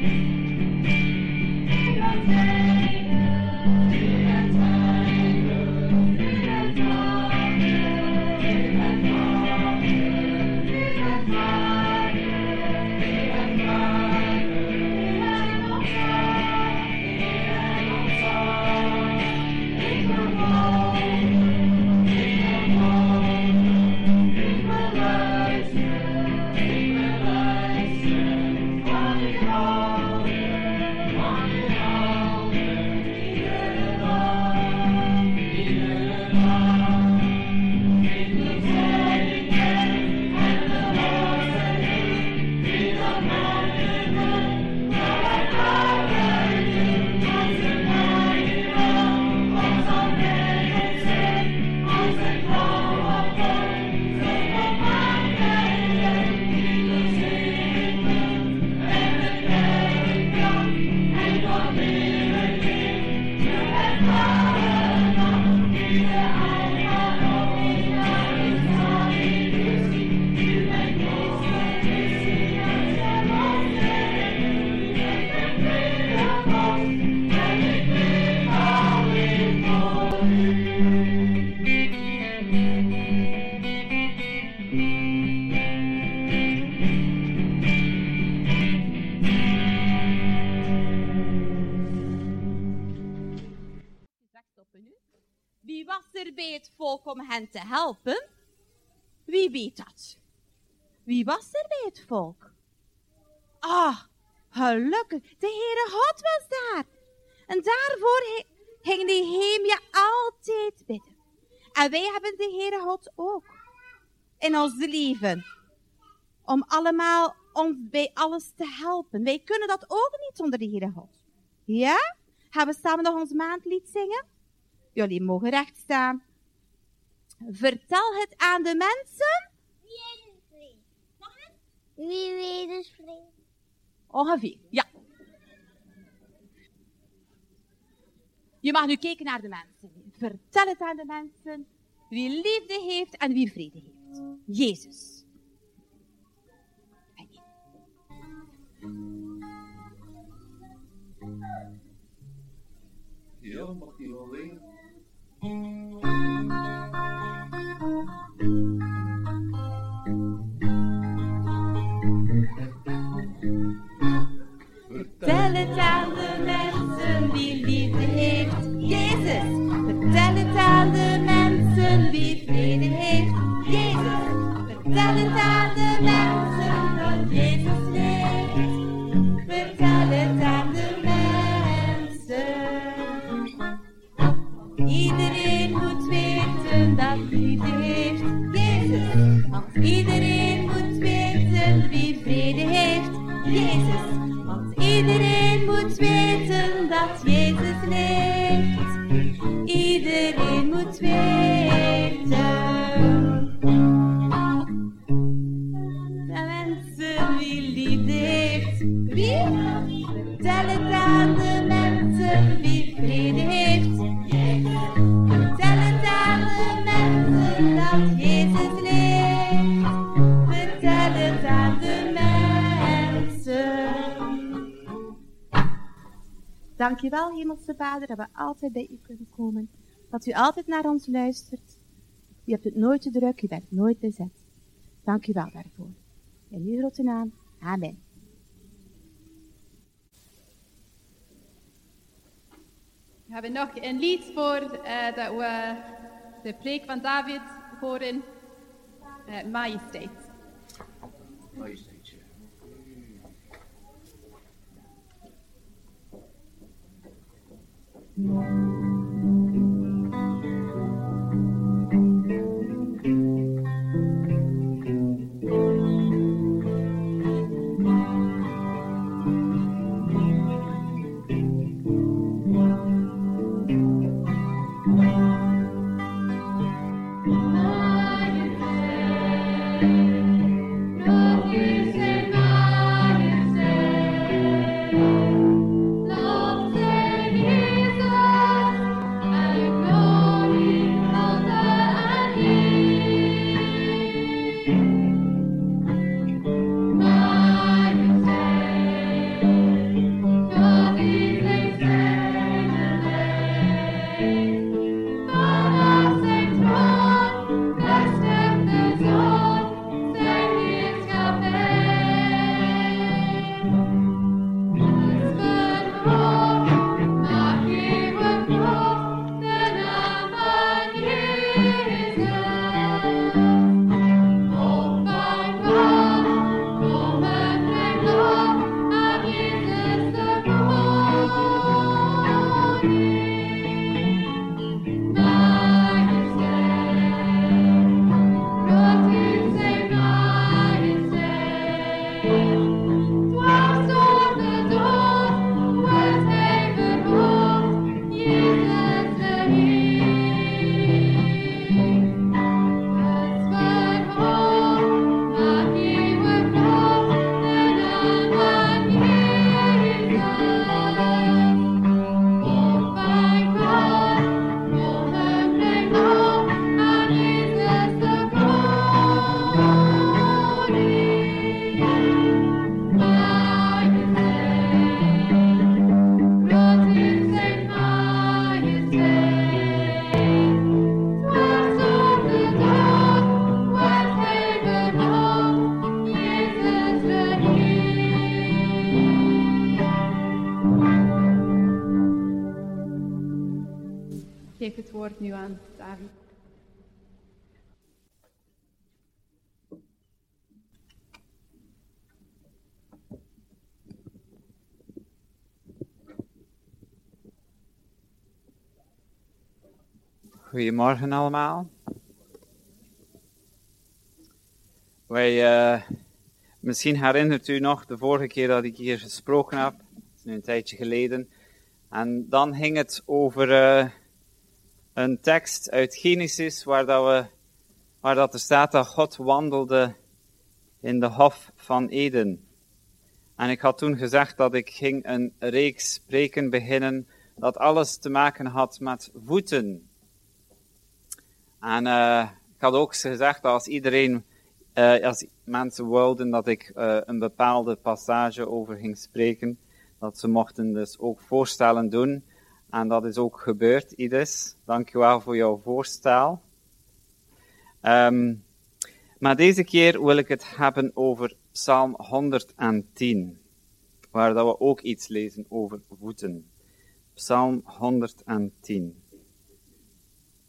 you. Hen te helpen? Wie weet dat? Wie was er bij het volk? Ah, gelukkig, de Heere God was daar. En daarvoor ging Nehemia altijd bidden. En wij hebben de Heere God ook in ons leven. Om allemaal ons bij alles te helpen. Wij kunnen dat ook niet zonder de Heere God. Ja? Gaan we samen nog ons maandlied zingen? Jullie mogen recht staan. Vertel het aan de mensen. Wie weet is vrede. Ongeveer, ja. Je mag nu kijken naar de mensen. Vertel het aan de mensen wie liefde heeft en wie vrede heeft. Jezus. Ja, mag die wel zingen? Vertel het aan de mensen wie liefde heeft. Jezus. Vertel het aan de mensen wie vrede heeft. Jezus. Vertel het aan de mensen dat Jezus weten dat liefde Dankjewel, Hemelse Vader, dat we altijd bij u kunnen komen. Dat u altijd naar ons luistert. U hebt het nooit te druk, u bent nooit bezet. Dank u wel daarvoor. In uw grote naam. Amen. We hebben nog een lied voor eh, dat we de preek van David horen. eh majesteit. Majesteitje. Geef nu aan David. Goedemorgen allemaal. Wij, eh, misschien herinnert u nog de vorige keer dat ik hier gesproken heb, dat is nu een tijdje geleden. En dan ging het over eh, een tekst uit Genesis waar, dat we, waar dat er staat dat God wandelde in de hof van Eden. En ik had toen gezegd dat ik ging een reeks spreken beginnen dat alles te maken had met voeten. En uh, ik had ook gezegd dat als iedereen, uh, als mensen wilden dat ik uh, een bepaalde passage over ging spreken, dat ze mochten dus ook voorstellen doen. En dat is ook gebeurd, Idis. Dankjewel voor jouw voorstel. Um, maar deze keer wil ik het hebben over Psalm 110, waar dat we ook iets lezen over voeten. Psalm 110.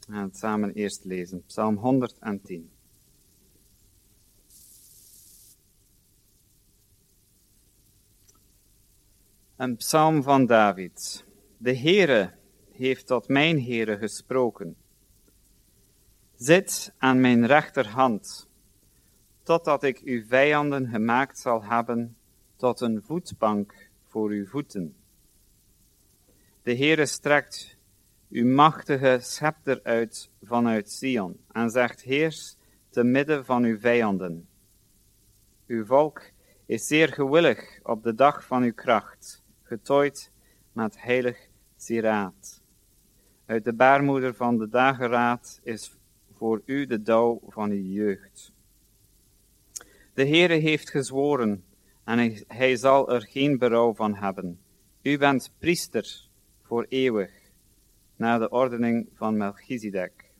We gaan het samen eerst lezen. Psalm 110. Een psalm van David. De Heere heeft tot mijn Heere gesproken. Zit aan mijn rechterhand, totdat ik uw vijanden gemaakt zal hebben tot een voetbank voor uw voeten. De Heere strekt uw machtige scepter uit vanuit Sion en zegt heers te midden van uw vijanden. Uw volk is zeer gewillig op de dag van uw kracht, getooid met heilig sieraad. Uit de baarmoeder van de dageraad is voor u de dauw van uw jeugd. De Heere heeft gezworen en hij, zal er geen berouw van hebben. U bent priester voor eeuwig, naar de ordening van Melchizedek.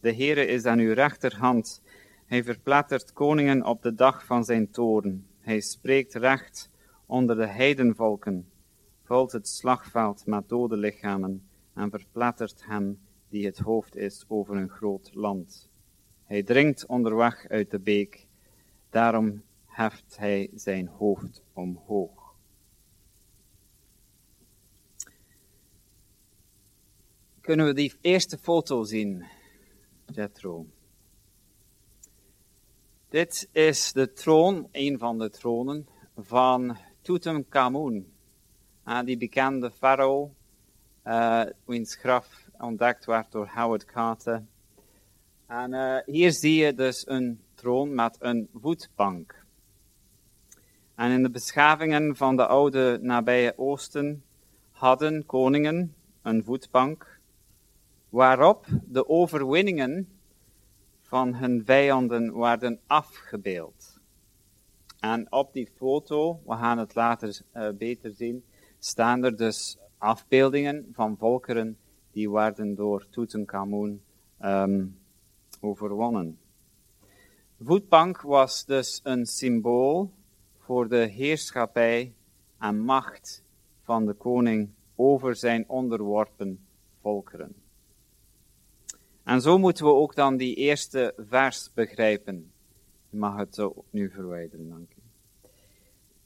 De Heere is aan uw rechterhand. Hij verplettert koningen op de dag van zijn toren. Hij spreekt recht onder de heidenvolken, vult het slagveld met dode lichamen en verplettert hem die het hoofd is over een groot land. Hij dringt onderweg uit de beek, daarom heft hij zijn hoofd omhoog. kunnen we die eerste foto zien, Jethro. Dit is de troon, een van de tronen, van Tutankhamun. Uh, die bekende farao, uh, wiens graf ontdekt werd door Howard Carter. En uh, hier zie je dus een troon met een voetbank. En in de beschavingen van de oude nabije Oosten hadden koningen een voetbank waarop de overwinningen van hun vijanden werden afgebeeld. En op die foto, we gaan het later uh, beter zien, staan er dus afbeeldingen van volkeren die werden door Tutankhamun um, overwonnen. De voetbank was dus een symbool voor de heerschappij en macht van de koning over zijn onderworpen volkeren. En zo moeten we ook dan die eerste vers begrijpen. Je mag het nu verwijderen, dank u.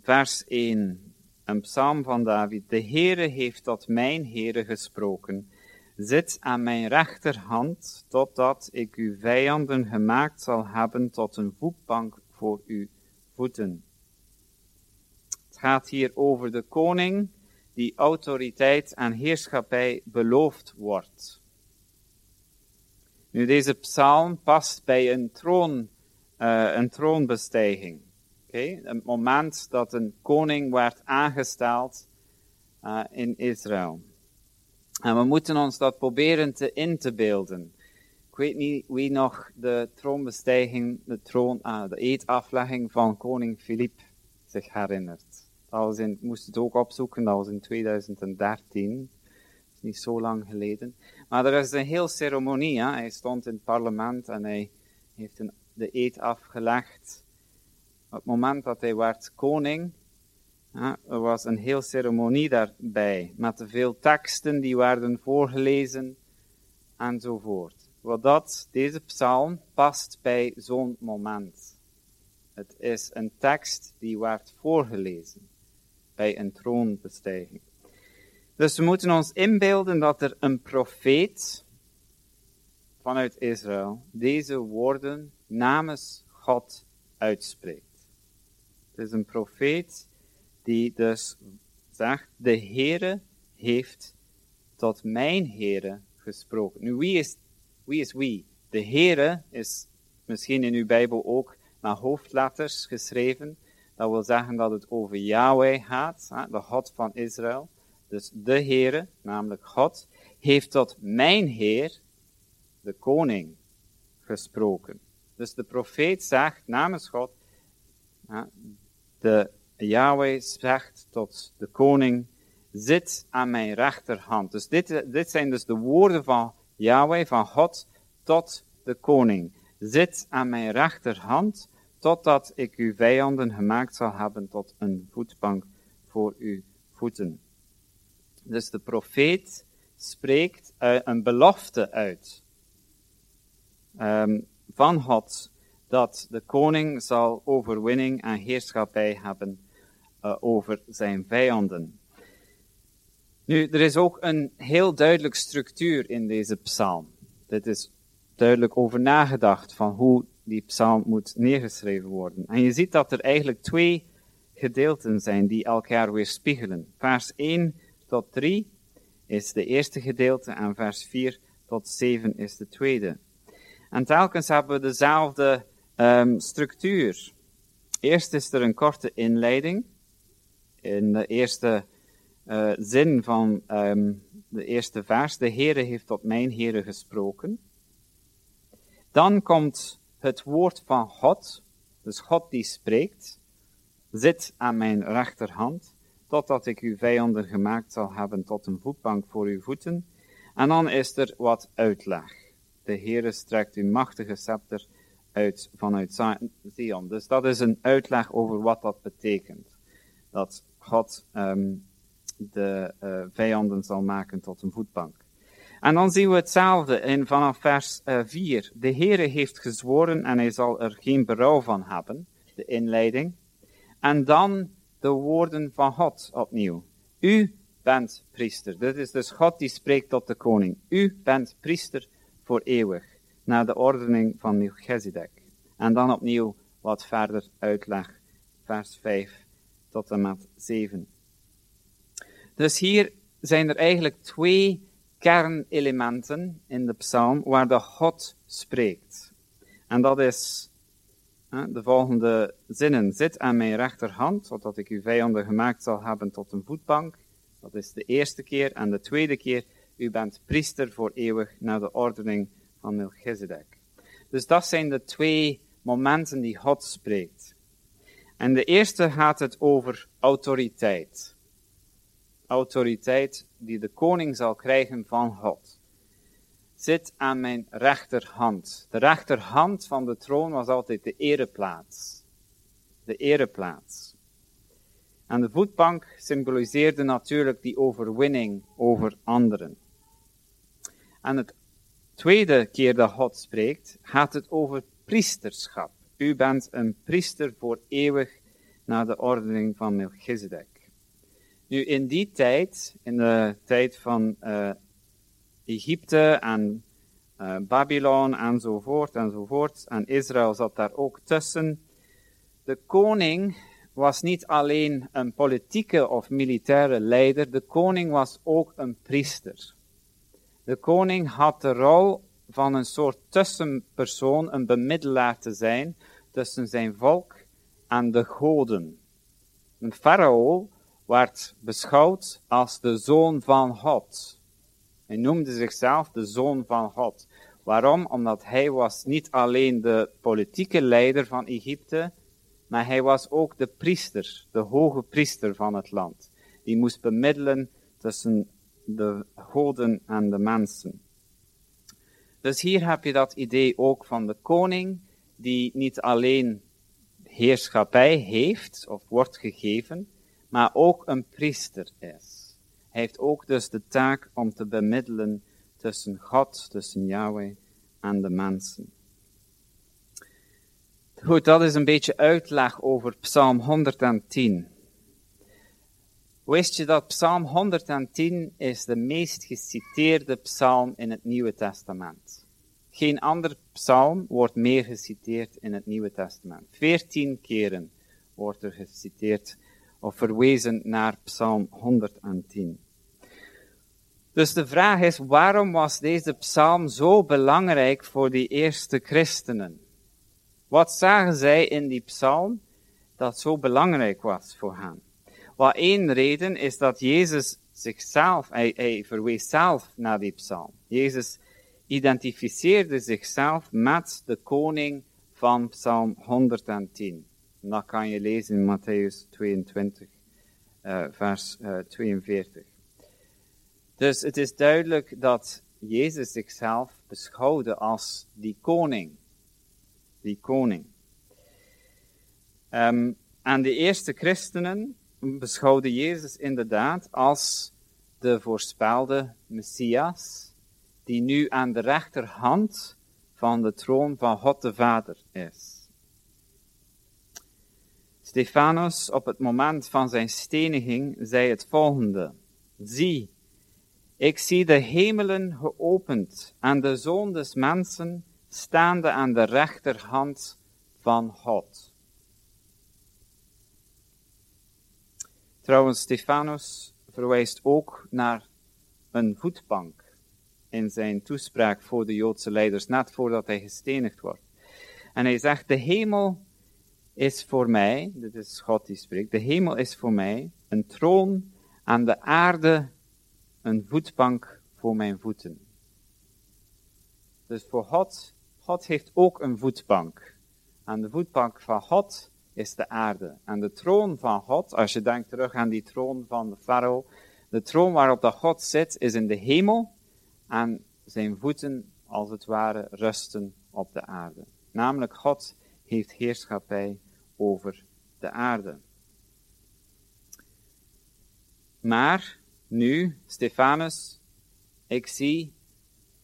Vers 1, een psalm van David. De Heere heeft tot mijn Heere gesproken. Zit aan mijn rechterhand, totdat ik uw vijanden gemaakt zal hebben tot een voetbank voor uw voeten. Het gaat hier over de koning die autoriteit en heerschappij beloofd wordt. Nu, deze psalm past bij een, troon, uh, een troonbestijging. Okay? Het moment dat een koning werd aangesteld uh, in Israël. En we moeten ons dat proberen te in te beelden. Ik weet niet wie nog de troonbestijging, de, troon, uh, de eetaflegging van koning Filip zich herinnert. Dat was in, ik moest het ook opzoeken, dat was in 2013. Dat is niet zo lang geleden. Maar er is een heel ceremonie. Hè? Hij stond in het parlement en hij heeft de eed afgelegd. Op het moment dat hij werd koning, hè, er was een heel ceremonie daarbij. Met veel teksten die werden voorgelezen enzovoort. Wat dat, deze psalm past bij zo'n moment. Het is een tekst die werd voorgelezen bij een troonbestijging. Dus we moeten ons inbeelden dat er een profeet vanuit Israël deze woorden namens God uitspreekt. Het is een profeet die dus zegt, de Heere heeft tot mijn Heere gesproken. Nu, wie is, wie is wie? De Heere is misschien in uw Bijbel ook met hoofdletters geschreven. Dat wil zeggen dat het over Yahweh gaat, de God van Israël. Dus de Heere, namelijk God, heeft tot mijn Heer, de koning, gesproken. Dus de profeet zegt namens God, de Yahweh zegt tot de koning, zit aan mijn rechterhand. Dus dit, dit zijn dus de woorden van Yahweh, van God, tot de koning. Zit aan mijn rechterhand, totdat ik uw vijanden gemaakt zal hebben tot een voetbank voor uw voeten. Dus de profeet spreekt uh, een belofte uit um, van God dat de koning zal overwinning en heerschappij hebben uh, over zijn vijanden. Nu, er is ook een heel duidelijk structuur in deze psalm. Dit is duidelijk over nagedacht van hoe die psalm moet neergeschreven worden. En je ziet dat er eigenlijk twee gedeelten zijn die elkaar weerspiegelen. Vers 1 tot 3 is de eerste gedeelte en vers 4 tot 7 is de tweede. En telkens hebben we dezelfde um, structuur. Eerst is er een korte inleiding. In de eerste uh, zin van um, de eerste vers. De Heere heeft tot mijn Heere gesproken. Dan komt het woord van God. Dus God die spreekt. Zit aan mijn rechterhand. Totdat ik uw vijanden gemaakt zal hebben tot een voetbank voor uw voeten. En dan is er wat uitleg. De Heere strekt uw machtige scepter uit vanuit Zion. Dus dat is een uitleg over wat dat betekent. Dat God um, de uh, vijanden zal maken tot een voetbank. En dan zien we hetzelfde in vanaf vers uh, 4. De Heere heeft gezworen en hij zal er geen berouw van hebben. De inleiding. En dan de woorden van God opnieuw. U bent priester. Dit is dus God die spreekt tot de koning. U bent priester voor eeuwig, naar de ordening van Melchizedek. En dan opnieuw wat verder uitleg, vers 5 tot en met 7. Dus hier zijn er eigenlijk twee kernelementen in de psalm waar de God spreekt. En dat is de volgende zinnen. Zit aan mijn rechterhand, zodat ik uw vijanden gemaakt zal hebben tot een voetbank. Dat is de eerste keer. En de tweede keer, u bent priester voor eeuwig naar de ordening van Melchizedek. Dus dat zijn de twee momenten die God spreekt. En de eerste gaat het over autoriteit. Autoriteit die de koning zal krijgen van God. Zit aan mijn rechterhand. De rechterhand van de troon was altijd de ereplaats. De ereplaats. En de voetbank symboliseerde natuurlijk die overwinning over anderen. En het tweede keer dat God spreekt, gaat het over priesterschap. U bent een priester voor eeuwig naar de ordening van Melchizedek. Nu, in die tijd, in de tijd van uh, Egypte en uh, Babylon enzovoort enzovoort, en Israël zat daar ook tussen. De koning was niet alleen een politieke of militaire leider, de koning was ook een priester. De koning had de rol van een soort tussenpersoon, een bemiddelaar te zijn tussen zijn volk en de goden. Een farao werd beschouwd als de zoon van God. Hij noemde zichzelf de zoon van God. Waarom? Omdat hij was niet alleen de politieke leider van Egypte, maar hij was ook de priester, de hoge priester van het land. Die moest bemiddelen tussen de goden en de mensen. Dus hier heb je dat idee ook van de koning, die niet alleen heerschappij heeft of wordt gegeven, maar ook een priester is. Hij heeft ook dus de taak om te bemiddelen tussen God, tussen Yahweh en de mensen. Goed, dat is een beetje uitleg over Psalm 110. Wist je dat Psalm 110 is de meest geciteerde psalm in het Nieuwe Testament? Geen ander psalm wordt meer geciteerd in het Nieuwe Testament. Veertien keren wordt er geciteerd of verwezen naar Psalm 110. Dus de vraag is, waarom was deze psalm zo belangrijk voor die eerste christenen? Wat zagen zij in die psalm dat zo belangrijk was voor hen? Wel, één reden is dat Jezus zichzelf, hij, hij verwees zelf naar die psalm. Jezus identificeerde zichzelf met de koning van Psalm 110. En dat kan je lezen in Matthäus 22, uh, vers uh, 42. Dus het is duidelijk dat Jezus zichzelf beschouwde als die koning. Die koning. Um, en de eerste christenen beschouwden Jezus inderdaad als de voorspelde Messias, die nu aan de rechterhand van de troon van God de Vader is. Stefanus op het moment van zijn steniging zei het volgende. Zie, ik zie de hemelen geopend en de zoon des mensen staande aan de rechterhand van God. Trouwens, Stefanus verwijst ook naar een voetbank in zijn toespraak voor de Joodse leiders, net voordat hij gestenigd wordt. En hij zegt, de hemel is voor mij, dit is God die spreekt, de hemel is voor mij een troon aan de aarde een voetbank voor mijn voeten. Dus voor God, God heeft ook een voetbank. En de voetbank van God is de aarde. En de troon van God, als je denkt terug aan die troon van de farao, de troon waarop God zit, is in de hemel. En zijn voeten, als het ware, rusten op de aarde. Namelijk, God heeft heerschappij over de aarde. Maar nu, Stefanus, ik zie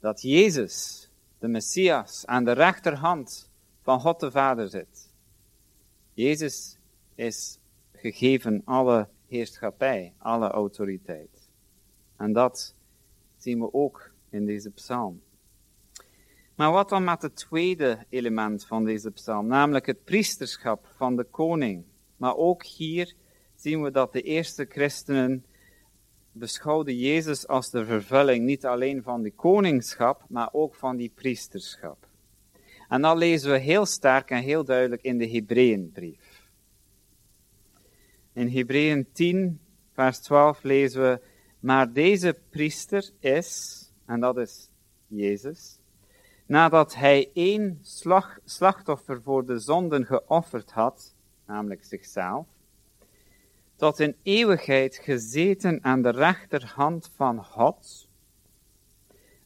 dat Jezus, de Messias, aan de rechterhand van God de Vader zit. Jezus is gegeven alle heerschappij, alle autoriteit. En dat zien we ook in deze psalm. Maar wat dan met het tweede element van deze psalm, namelijk het priesterschap van de koning. Maar ook hier zien we dat de eerste christenen beschouwde Jezus als de vervulling niet alleen van die koningschap, maar ook van die priesterschap. En dat lezen we heel sterk en heel duidelijk in de Hebreeënbrief. In Hebreeën 10, vers 12 lezen we, maar deze priester is, en dat is Jezus, nadat hij één slag, slachtoffer voor de zonden geofferd had, namelijk zichzelf, tot in eeuwigheid gezeten aan de rechterhand van God.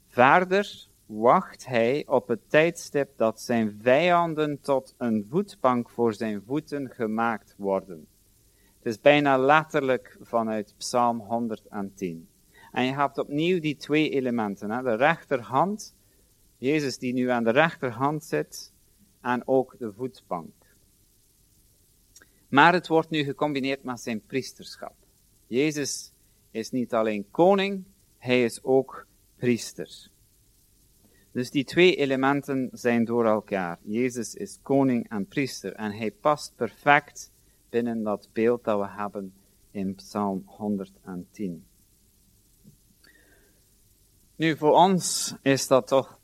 Verder wacht hij op het tijdstip dat zijn vijanden tot een voetbank voor zijn voeten gemaakt worden. Het is bijna letterlijk vanuit Psalm 110. En je hebt opnieuw die twee elementen, hè? de rechterhand, Jezus die nu aan de rechterhand zit, en ook de voetbank. Maar het wordt nu gecombineerd met zijn priesterschap. Jezus is niet alleen koning, hij is ook priester. Dus die twee elementen zijn door elkaar. Jezus is koning en priester en hij past perfect binnen dat beeld dat we hebben in Psalm 110. Nu, voor ons is dat toch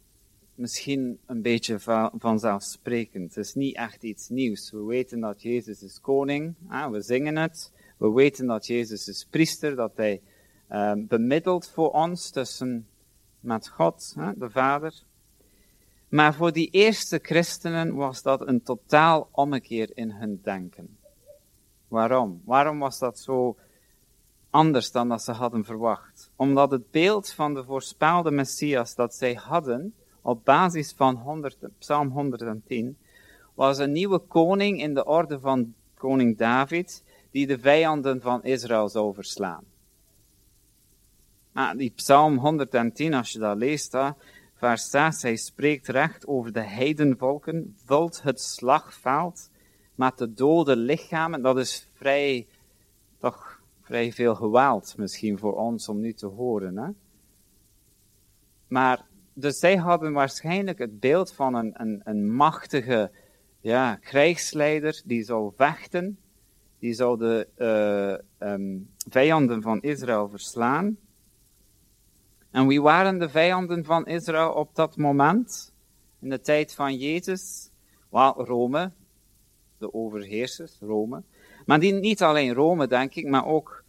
misschien een beetje vanzelfsprekend. Het is niet echt iets nieuws. We weten dat Jezus is koning, we zingen het. We weten dat Jezus is priester, dat hij uh, bemiddelt voor ons tussen met God, de Vader. Maar voor die eerste christenen was dat een totaal ommekeer in hun denken. Waarom? Waarom was dat zo anders dan dat ze hadden verwacht? Omdat het beeld van de voorspelde Messias dat zij hadden, op basis van 100, Psalm 110, was een nieuwe koning in de orde van koning David, die de vijanden van Israël zou verslaan. Ah, die Psalm 110, als je dat leest, hè, vers 6, hij spreekt recht over de heidenvolken, vult het slagveld met de dode lichamen. Dat is vrij, toch vrij veel geweld misschien voor ons om nu te horen. Hè? Maar dus zij hadden waarschijnlijk het beeld van een, een, een machtige ja, krijgsleider die zou vechten, die zou de uh, vijanden van Israël verslaan. En wie waren de vijanden van Israël op dat moment? In de tijd van Jezus? Wel, Rome, de overheersers, Rome. Maar die, niet alleen Rome, denk ik, maar ook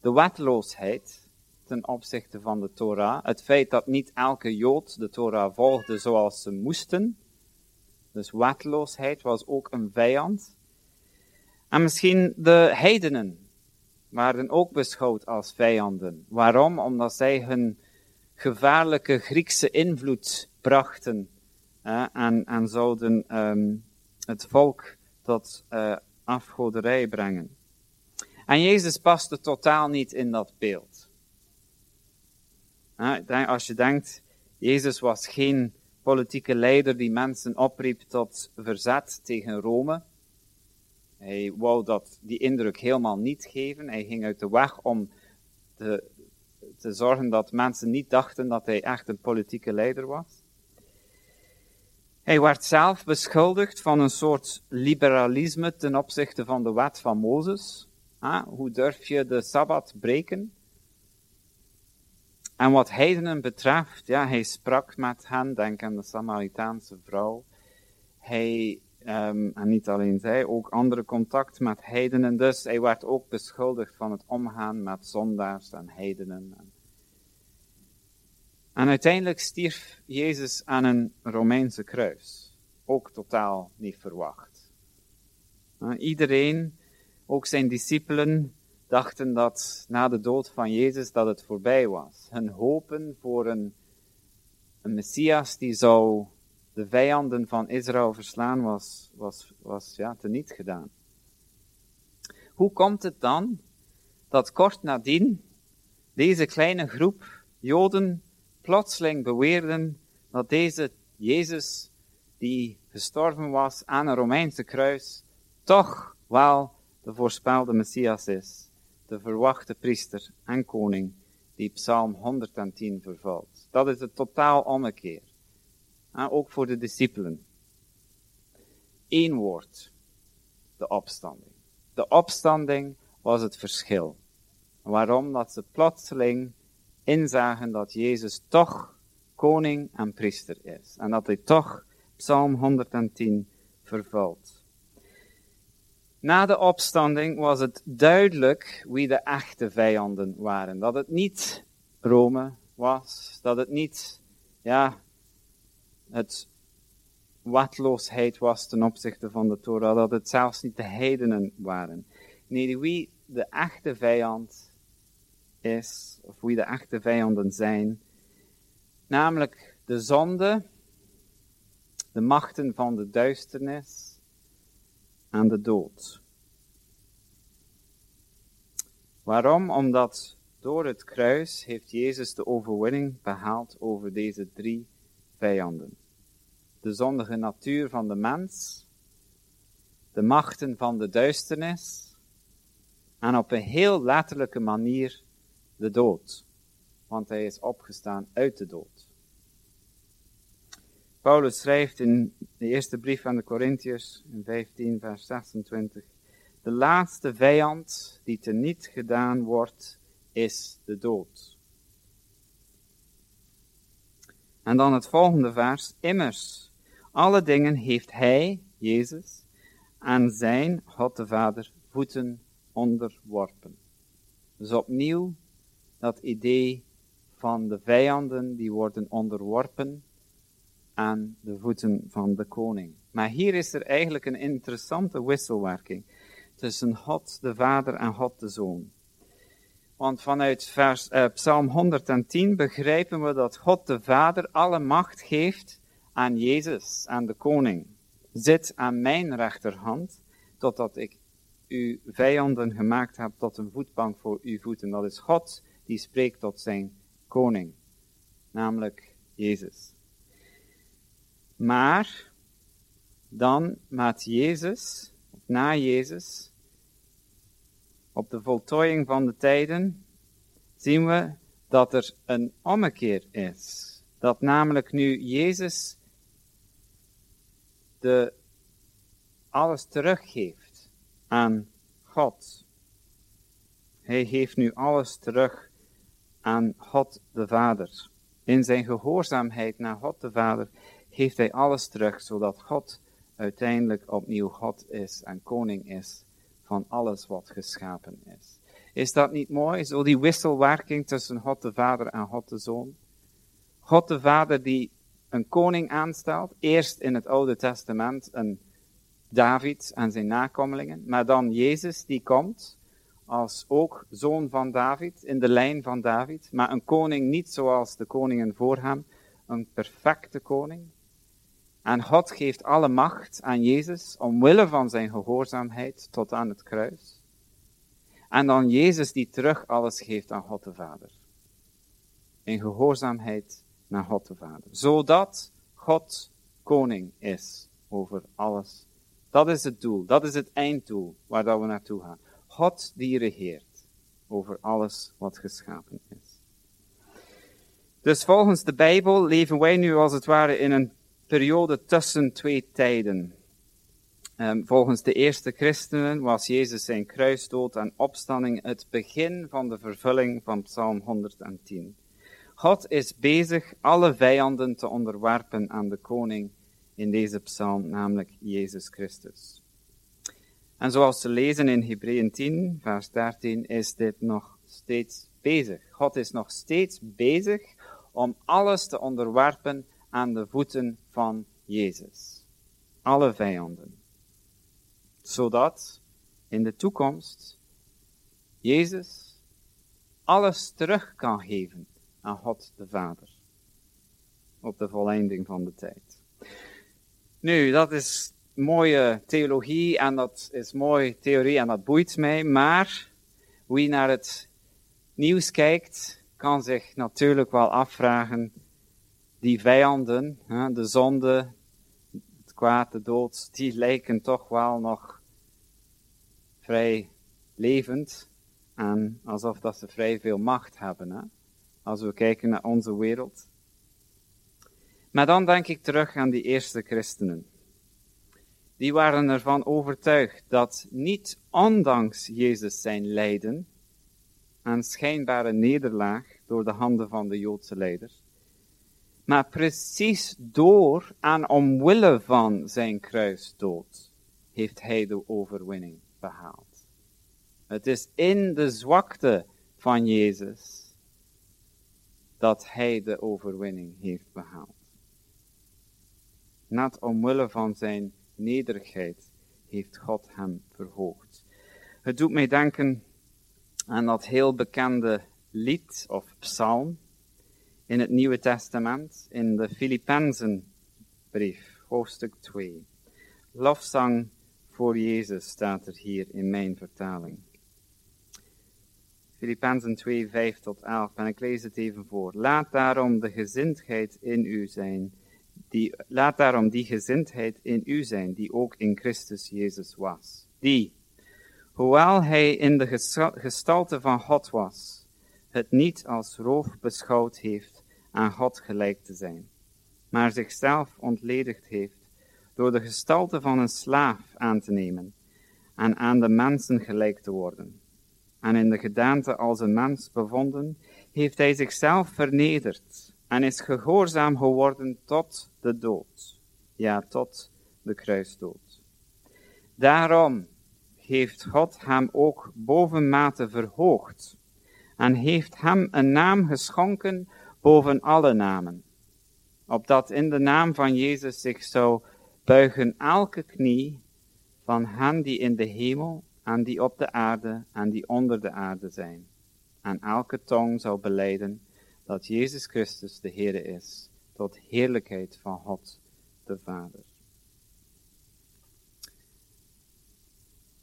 de wetloosheid ten opzichte van de Torah. Het feit dat niet elke Jood de Torah volgde zoals ze moesten. Dus wetloosheid was ook een vijand. En misschien de heidenen waren ook beschouwd als vijanden. Waarom? Omdat zij hun gevaarlijke Griekse invloed brachten en, en, zouden um, het volk tot uh, afgoderij brengen. En Jezus paste totaal niet in dat beeld. Als je denkt, Jezus was geen politieke leider die mensen opriep tot verzet tegen Rome. Hij wou dat, die indruk helemaal niet geven. Hij ging uit de weg om te, te zorgen dat mensen niet dachten dat hij echt een politieke leider was. Hij werd zelf beschuldigd van een soort liberalisme ten opzichte van de wet van Mozes. hoe durf je de Sabbat breken? En wat heidenen betreft, ja, hij sprak met hen, denk aan de Samaritaanse vrouw. Hij, um, en niet alleen zij, ook andere contact met heidenen. Dus hij werd ook beschuldigd van het omgaan met zondaars en heidenen. En uiteindelijk stierf Jezus aan een Romeinse kruis. Ook totaal niet verwacht. Iedereen, ook zijn discipelen, dachten dat na de dood van Jezus dat het voorbij was. Hun hopen voor een, een Messias die zou de vijanden van Israël verslaan was, was, was ja, teniet gedaan. Hoe komt het dan dat kort nadien deze kleine groep Joden plotseling beweerden dat deze Jezus, die gestorven was aan een Romeinse kruis, toch wel de voorspelde Messias is, de verwachte priester en koning, die Psalm 110 vervult. Dat is het totaal ommekeer. En ook voor de discipelen. Eén woord. De opstanding. De opstanding was het verschil. Waarom? Dat ze plotseling inzagen dat Jezus toch koning en priester is. En dat hij toch Psalm 110 vervult. Na de opstanding was het duidelijk wie de echte vijanden waren. Dat het niet Rome was, dat het niet, ja, het watloosheid was ten opzichte van de Torah, dat het zelfs niet de heidenen waren. Nee, wie de echte vijand is, of wie de echte vijanden zijn, namelijk de zonde, de machten van de duisternis en de dood. Waarom? Omdat door het kruis heeft Jezus de overwinning behaald over deze drie vijanden. De zondige natuur van de mens, de machten van de duisternis en op een heel letterlijke manier de dood, want hij is opgestaan uit de dood. Paulus schrijft in de eerste brief aan de Corinthiërs, in 15 vers 26, de laatste vijand die teniet gedaan wordt, is de dood. En dan het volgende vers, immers, alle dingen heeft hij, Jezus, aan zijn God de Vader voeten onderworpen. Dus opnieuw dat idee van de vijanden die worden onderworpen aan de voeten van de koning. Maar hier is er eigenlijk een interessante wisselwerking tussen God de Vader en God de Zoon. Want vanuit vers, eh, Psalm 110 begrijpen we dat God de Vader alle macht geeft aan Jezus, aan de koning. Zit aan mijn rechterhand, totdat ik uw vijanden gemaakt heb tot een voetbank voor uw voeten. Dat is God die spreekt tot zijn koning, namelijk Jezus. Maar dan met Jezus, na Jezus, op de voltooiing van de tijden, zien we dat er een ommekeer is. Dat namelijk nu Jezus de, alles teruggeeft aan God. Hij geeft nu alles terug aan God de Vader. In zijn gehoorzaamheid naar God de Vader geeft hij alles terug, zodat God uiteindelijk opnieuw God is en koning is van alles wat geschapen is. Is dat niet mooi? Zo die wisselwerking tussen God de Vader en God de Zoon. God de Vader die een koning aanstelt, eerst in het Oude Testament een David en zijn nakomelingen, maar dan Jezus die komt als ook zoon van David, in de lijn van David, maar een koning niet zoals de koningen voor hem, een perfecte koning. En God geeft alle macht aan Jezus omwille van zijn gehoorzaamheid tot aan het kruis. En dan Jezus die terug alles geeft aan God de Vader. In gehoorzaamheid naar God de Vader. Zodat God koning is over alles. Dat is het doel, dat is het einddoel waar dat we naartoe gaan. God die regeert over alles wat geschapen is. Dus volgens de Bijbel leven wij nu als het ware in een periode tussen twee tijden. Um, volgens de eerste christenen was Jezus zijn kruisdood en opstanding het begin van de vervulling van Psalm 110. God is bezig alle vijanden te onderwerpen aan de koning in deze psalm, namelijk Jezus Christus. En zoals te lezen in Hebreeën 10, vers 13, is dit nog steeds bezig. God is nog steeds bezig om alles te onderwerpen aan de voeten van Jezus. Alle vijanden. Zodat in de toekomst Jezus alles terug kan geven aan God de Vader. Op de volleinding van de tijd. Nu, dat is mooie theologie en dat is mooie theorie en dat boeit mij, maar wie naar het nieuws kijkt, kan zich natuurlijk wel afvragen, die vijanden, de zonde, het kwaad, de dood, die lijken toch wel nog vrij levend en alsof dat ze vrij veel macht hebben, hè? als we kijken naar onze wereld. Maar dan denk ik terug aan die eerste christenen die waren ervan overtuigd dat niet ondanks Jezus zijn lijden en schijnbare nederlaag door de handen van de Joodse leiders, maar precies door en omwille van zijn kruisdood heeft hij de overwinning behaald. Het is in de zwakte van Jezus dat hij de overwinning heeft behaald. Net omwille van zijn nederigheid heeft God hem verhoogd. Het doet mij denken aan dat heel bekende lied of psalm in het Nieuwe Testament, in de Filippenzenbrief, hoofdstuk 2. Lofzang voor Jezus staat er hier in mijn vertaling. Filippenzen 2, 5 tot 11, en ik lees het even voor. Laat daarom de gezindheid in u zijn die, laat daarom die gezindheid in u zijn, die ook in Christus Jezus was. Die, hoewel hij in de gestalte van God was, het niet als roof beschouwd heeft aan God gelijk te zijn, maar zichzelf ontledigd heeft door de gestalte van een slaaf aan te nemen en aan de mensen gelijk te worden. En in de gedaante als een mens bevonden, heeft hij zichzelf vernederd en is gehoorzaam geworden tot de dood. Ja, tot de kruisdood. Daarom heeft God hem ook bovenmate verhoogd en heeft hem een naam geschonken boven alle namen, opdat in de naam van Jezus zich zou buigen elke knie van hen die in de hemel en die op de aarde en die onder de aarde zijn, en elke tong zou beleiden dat Jezus Christus de Heer is, tot heerlijkheid van God de Vader.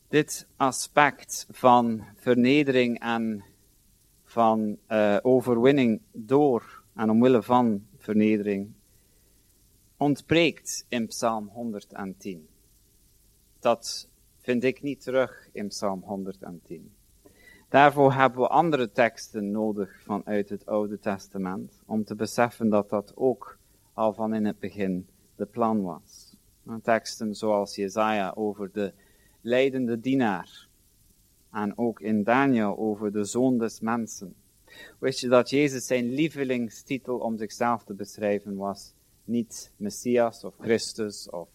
Dit aspect van vernedering en van uh, overwinning door en omwille van vernedering ontbreekt in Psalm 110. Dat vind ik niet terug in Psalm 110. Daarvoor hebben we andere teksten nodig vanuit het Oude Testament, om te beseffen dat dat ook al van in het begin de plan was. Teksten zoals Jezaja over de leidende dienaar, en ook in Daniel over de zoon des mensen. Wist je dat Jezus zijn lievelingstitel om zichzelf te beschrijven was niet Messias of Christus of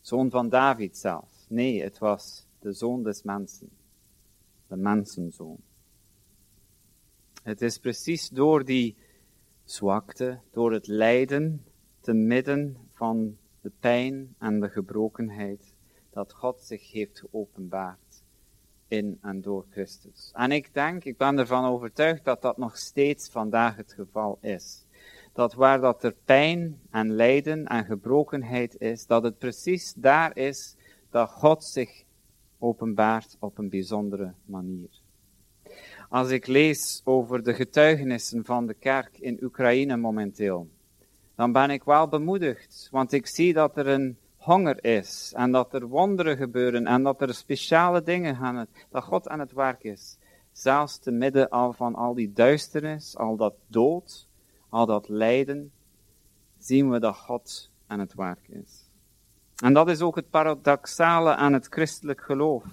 zoon van David zelfs. Nee, het was de zoon des mensen, de mensenzoon. Het is precies door die zwakte, door het lijden, te midden van de pijn en de gebrokenheid, dat God zich heeft geopenbaard in en door Christus. En ik denk, ik ben ervan overtuigd dat dat nog steeds vandaag het geval is. Dat waar dat er pijn en lijden en gebrokenheid is, dat het precies daar is dat God zich openbaart op een bijzondere manier. Als ik lees over de getuigenissen van de kerk in Oekraïne momenteel, dan ben ik wel bemoedigd, want ik zie dat er een honger is en dat er wonderen gebeuren en dat er speciale dingen gaan, dat God aan het werk is. Zelfs te midden al van al die duisternis, al dat dood, al dat lijden, zien we dat God aan het werk is. En dat is ook het paradoxale aan het christelijk geloof.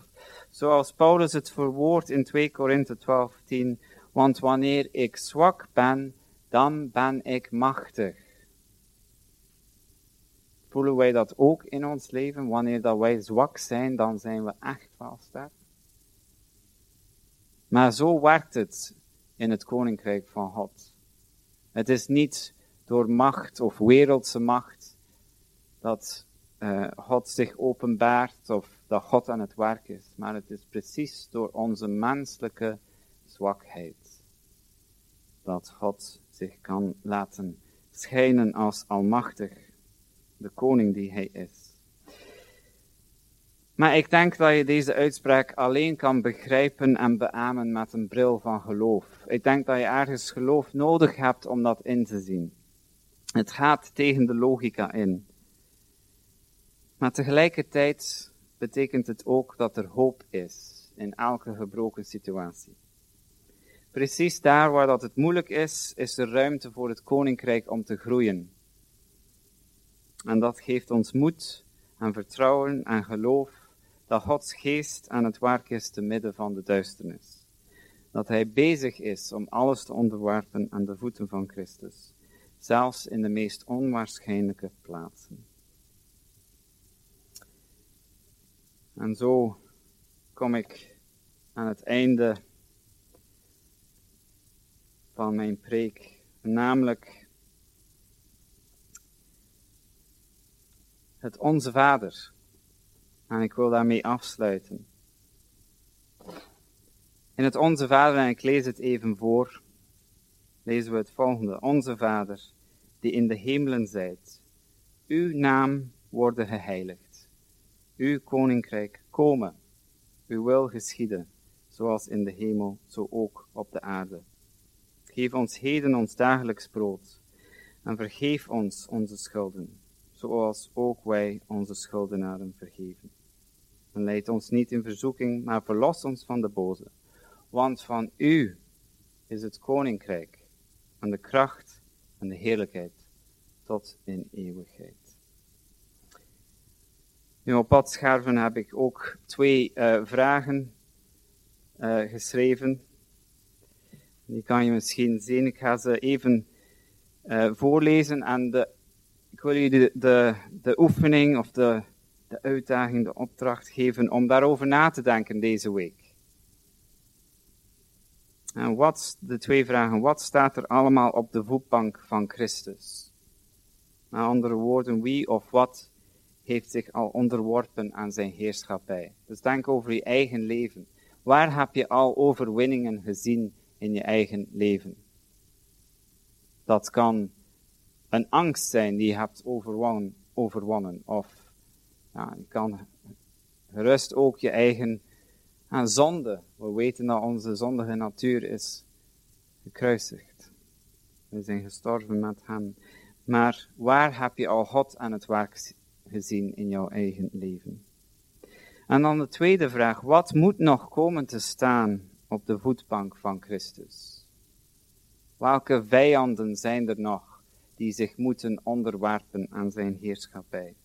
Zoals Paulus het verwoordt in 2 Korinthe 12, 10. Want wanneer ik zwak ben, dan ben ik machtig. Voelen wij dat ook in ons leven? Wanneer dat wij zwak zijn, dan zijn we echt wel sterk. Maar zo werkt het in het koninkrijk van God. Het is niet door macht of wereldse macht dat uh, God zich openbaart of dat God aan het werk is, maar het is precies door onze menselijke zwakheid dat God zich kan laten schijnen als almachtig, de koning die hij is. Maar ik denk dat je deze uitspraak alleen kan begrijpen en beamen met een bril van geloof. Ik denk dat je ergens geloof nodig hebt om dat in te zien. Het gaat tegen de logica in. Maar tegelijkertijd betekent het ook dat er hoop is in elke gebroken situatie. Precies daar waar dat het moeilijk is, is er ruimte voor het koninkrijk om te groeien. En dat geeft ons moed en vertrouwen en geloof dat Gods geest aan het werk is te midden van de duisternis. Dat Hij bezig is om alles te onderwerpen aan de voeten van Christus, zelfs in de meest onwaarschijnlijke plaatsen. En zo kom ik aan het einde van mijn preek, namelijk het Onze Vader. En ik wil daarmee afsluiten. In het Onze Vader, en ik lees het even voor, lezen we het volgende. Onze Vader, die in de hemelen zijt, uw naam worden geheiligd uw koninkrijk komen, uw wil geschieden, zoals in de hemel, zo ook op de aarde. Geef ons heden ons dagelijks brood, en vergeef ons onze schulden, zoals ook wij onze schuldenaren vergeven. En leid ons niet in verzoeking, maar verlos ons van de boze. Want van u is het koninkrijk, en de kracht en de heerlijkheid tot in eeuwigheid. Nu op pad scherven heb ik ook twee uh, vragen uh, geschreven. Die kan je misschien zien. Ik ga ze even uh, voorlezen en de, wil jullie de, de, oefening of de, de uitdaging, de opdracht geven om daarover na te denken deze week. En wat, de twee vragen, wat staat er allemaal op de voetbank van Christus? Met andere woorden, wie of wat heeft zich al onderworpen aan zijn heerschappij. Dus denk over je eigen leven. Waar heb je al overwinningen gezien in je eigen leven? Dat kan een angst zijn die je hebt overwonnen, overwonnen. of ja, je kan gerust ook je eigen aan zonde. We weten dat onze zondige natuur is gekruisigd. We zijn gestorven met hem. Maar waar heb je al God aan het werk gezien in jouw eigen leven? En dan de tweede vraag, wat moet nog komen te staan op de voetbank van Christus? Welke vijanden zijn er nog die zich moeten onderwerpen aan zijn heerschappij?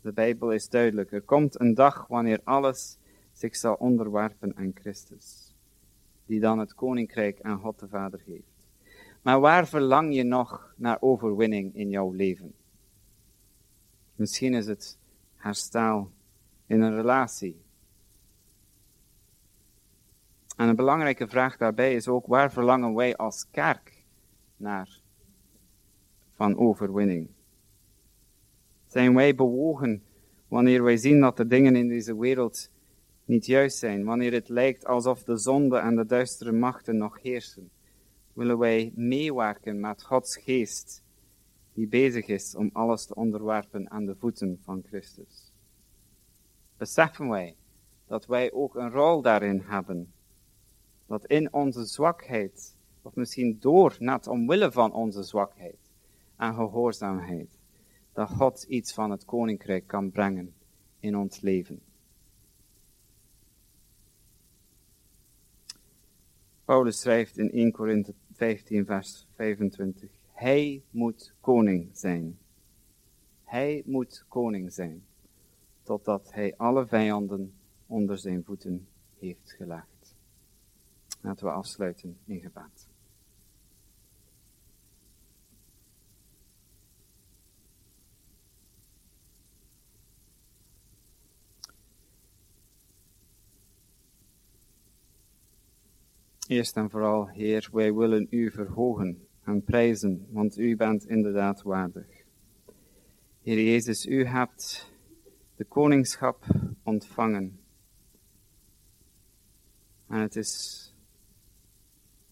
De Bijbel is duidelijk. Er komt een dag wanneer alles zich zal onderwerpen aan Christus, die dan het koninkrijk aan God de Vader geeft. Maar waar verlang je nog naar overwinning in jouw leven? Misschien is het herstel in een relatie. En een belangrijke vraag daarbij is ook, waar verlangen wij als kerk naar van overwinning? Zijn wij bewogen wanneer wij zien dat de dingen in deze wereld niet juist zijn, wanneer het lijkt alsof de zonde en de duistere machten nog heersen? Willen wij meewerken met Gods geest die bezig is om alles te onderwerpen aan de voeten van Christus? Beseffen wij dat wij ook een rol daarin hebben? Dat in onze zwakheid, of misschien door, net omwille van onze zwakheid en gehoorzaamheid, dat God iets van het koninkrijk kan brengen in ons leven. Paulus schrijft in 1 Korinthe 15, vers 25. Hij moet koning zijn. Hij moet koning zijn, totdat hij alle vijanden onder zijn voeten heeft gelegd. Laten we afsluiten in gebed. Eerst en vooral, Heer, wij willen U verhogen en prijzen, want U bent inderdaad waardig. Heer Jezus, U hebt de koningschap ontvangen. En het is,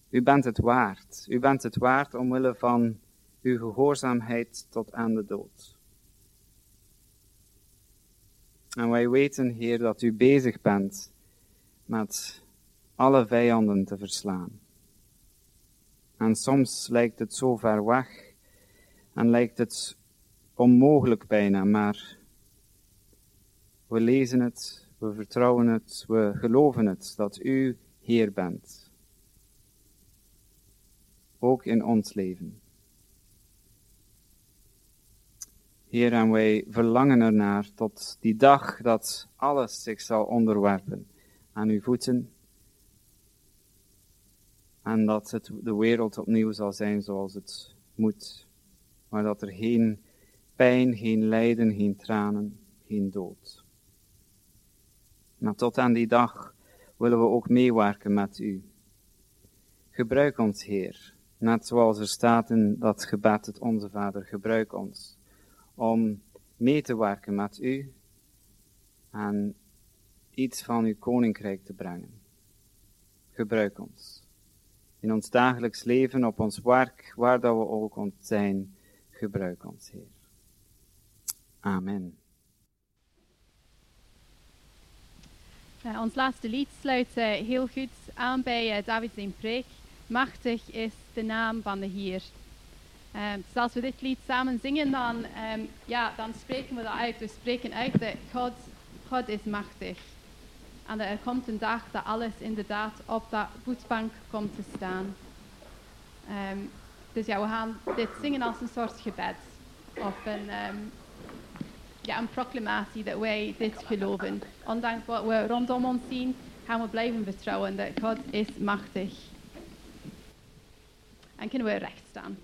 U bent het waard. U bent het waard omwille van Uw gehoorzaamheid tot aan de dood. En wij weten, Heer, dat U bezig bent met alle vijanden te verslaan. En soms lijkt het zo ver weg en lijkt het onmogelijk bijna, maar we lezen het, we vertrouwen het, we geloven het, dat u Heer bent. Ook in ons leven. Heer, en wij verlangen ernaar tot die dag dat alles zich zal onderwerpen aan uw voeten en dat het de wereld opnieuw zal zijn zoals het moet. Maar dat er geen pijn, geen lijden, geen tranen, geen dood. Maar tot aan die dag willen we ook meewerken met u. Gebruik ons, Heer, net zoals er staat in dat gebed, het Onze Vader, gebruik ons om mee te werken met u en iets van uw koninkrijk te brengen. Gebruik ons in ons dagelijks leven, op ons werk, waar dat we ook ont zijn, gebruik ons, Heer. Amen. Ons laatste lied sluit uh, heel goed aan bij uh, David zijn preek. Machtig is de naam van de Heer. Um, dus als we dit lied samen zingen, dan, um, ja, dan spreken we dat uit. We spreken uit dat God, God is machtig. En er komt een dag dat alles inderdaad op dat voetbank komt te staan. Um, dus ja, we gaan dit zingen als een soort gebed. Of een, um, ja, een proclamatie dat wij dit geloven. Ondanks wat we rondom ons zien, gaan we blijven vertrouwen dat God is machtig. En kunnen we recht staan.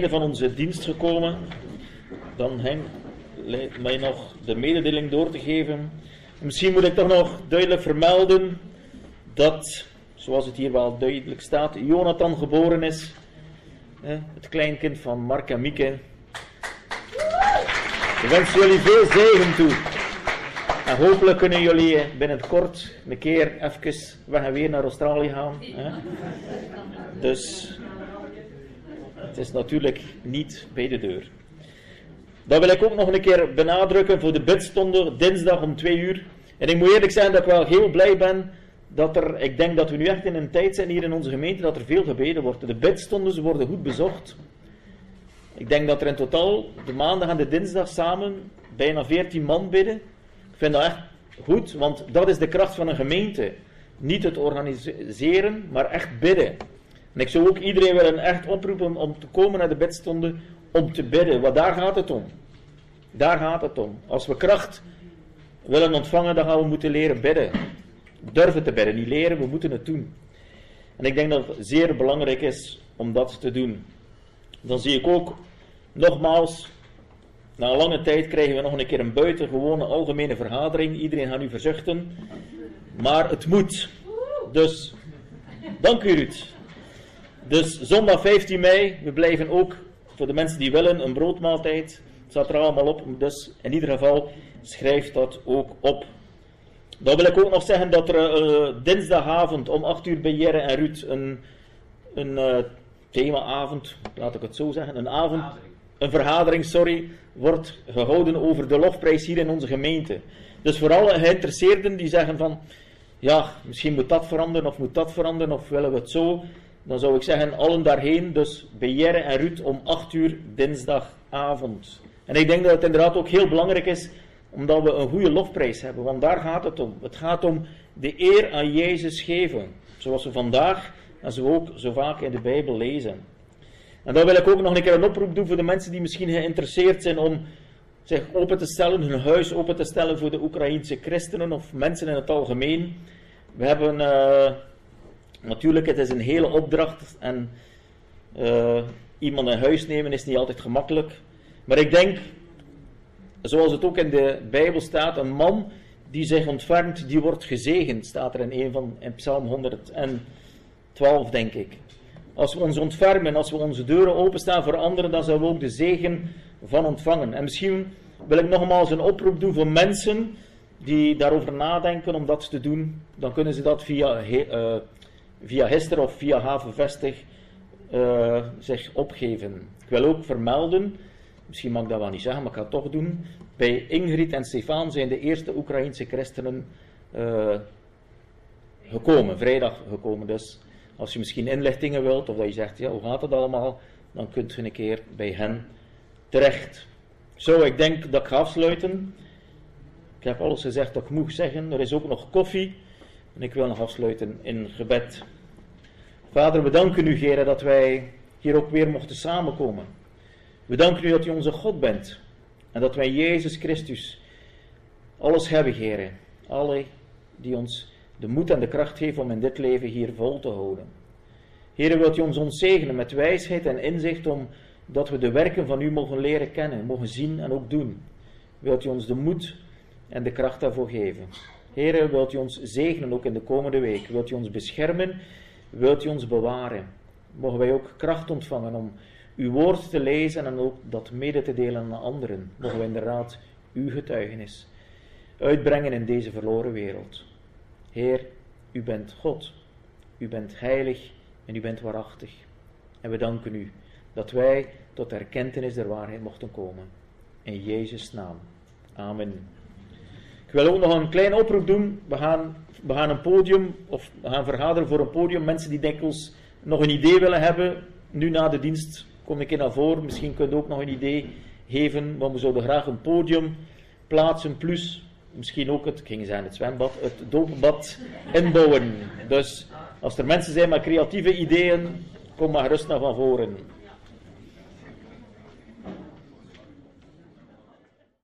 Van onze dienst gekomen. Dan leidt mij nog de mededeling door te geven. Misschien moet ik toch nog duidelijk vermelden dat, zoals het hier wel duidelijk staat, Jonathan geboren is. Het kleinkind van Mark en Mieke. Ik wens jullie veel zegen toe. En hopelijk kunnen jullie binnenkort een keer even weg en weer naar Australië gaan. Dus het is natuurlijk niet bij de deur. Dat wil ik ook nog een keer benadrukken voor de bidstonde dinsdag om twee uur. En ik moet eerlijk zijn dat ik wel heel blij ben dat er, ik denk dat we nu echt in een tijd zijn hier in onze gemeente dat er veel gebeden wordt. De bidstonden worden goed bezocht. Ik denk dat er in totaal de maandag en de dinsdag samen bijna 14 man bidden. Ik vind dat echt goed, want dat is de kracht van een gemeente. Niet het organiseren, maar echt bidden. En ik zou ook iedereen willen echt oproepen om te komen naar de bedstonden om te bidden. Want daar gaat het om. Daar gaat het om. Als we kracht willen ontvangen, dan gaan we moeten leren bidden. Durven te bidden, niet leren, we moeten het doen. En ik denk dat het zeer belangrijk is om dat te doen. Dan zie ik ook, nogmaals, na een lange tijd krijgen we nog een keer een buitengewone algemene vergadering. Iedereen gaat nu verzuchten. Maar het moet. Dus, dank u Ruud. Dus zondag 15 mei, we blijven ook voor de mensen die willen een broodmaaltijd. Het staat er allemaal op, dus in ieder geval schrijf dat ook op. Dan wil ik ook nog zeggen dat er eh, dinsdagavond om 8 uur bij Jerre en Ruud een, een eh, themaavond, laat ik het zo zeggen, een avond, een vergadering, sorry, wordt gehouden over de lofprijs hier in onze gemeente. Dus voor alle geïnteresseerden die zeggen van, ja, misschien moet dat veranderen of moet dat veranderen of willen we het zo, dan zou ik zeggen allen daarheen, dus bij Jerre en Ruud om 8 uur dinsdagavond. En ik denk dat het inderdaad ook heel belangrijk is, omdat we een goede lofprijs hebben, want daar gaat het om. Het gaat om de eer aan Jezus geven, zoals we vandaag en zo ook zo vaak in de Bijbel lezen. En dan wil ik ook nog een keer een oproep doen voor de mensen die misschien geïnteresseerd zijn om zich open te stellen, hun huis open te stellen voor de Oekraïense christenen of mensen in het algemeen. We hebben... Uh, Natuurlijk, het is een hele opdracht en uh, iemand in huis nemen is niet altijd gemakkelijk. Maar ik denk, zoals het ook in de Bijbel staat, een man die zich ontfermt, die wordt gezegend, staat er in een van in Psalm 112, denk ik. Als we ons ontfermen, als we onze deuren openstaan voor anderen, dan zullen we ook de zegen van ontvangen. En misschien wil ik nogmaals een oproep doen voor mensen die daarover nadenken om dat te doen. Dan kunnen ze dat via uh, via Hester of via Havenvestig uh, zich opgeven. Ik wil ook vermelden, misschien mag ik dat wel niet zeggen, maar ik ga het toch doen. Bij Ingrid en Stefan zijn de eerste Oekraïnse christenen uh, gekomen, vrijdag gekomen. Dus als je misschien inlichtingen wilt, of dat je zegt, ja, hoe gaat het allemaal, dan kunt u een keer bij hen terecht. Zo, ik denk dat ik ga afsluiten. Ik heb alles gezegd dat ik moet zeggen. Er is ook nog koffie. En ik wil nog afsluiten in gebed. Vader, we danken u, Heer, dat wij hier ook weer mochten samenkomen. We danken u dat u onze God bent. En dat wij Jezus Christus alles hebben, Heer. Alle die ons de moed en de kracht geven om in dit leven hier vol te houden. Heer, wilt u ons ontzegenen met wijsheid en inzicht om dat we de werken van u mogen leren kennen, mogen zien en ook doen. wilt u ons de moed en de kracht daarvoor geven. Heer, wilt u ons zegenen ook in de komende week. Wilt u ons beschermen, wilt u ons bewaren. Mogen wij ook kracht ontvangen om uw woord te lezen en ook dat mede te delen aan anderen. Mogen we inderdaad uw getuigenis uitbrengen in deze verloren wereld. Heer, u bent God, u bent heilig en u bent waarachtig. En we danken u dat wij tot de erkentenis der waarheid mochten komen. In Jezus' naam. Amen. Ik wil ook nog een kleine oproep doen. We gaan, we gaan een podium, of we gaan vergaderen voor een podium. Mensen die dikwijls nog een idee willen hebben, nu na de dienst, kom ik in naar voren. Misschien kunt u ook nog een idee geven, maar we zouden graag een podium plaatsen, plus misschien ook het, gingen zijn het zwembad, het doopbad inbouwen. Dus als er mensen zijn met creatieve ideeën, kom maar gerust naar van voren.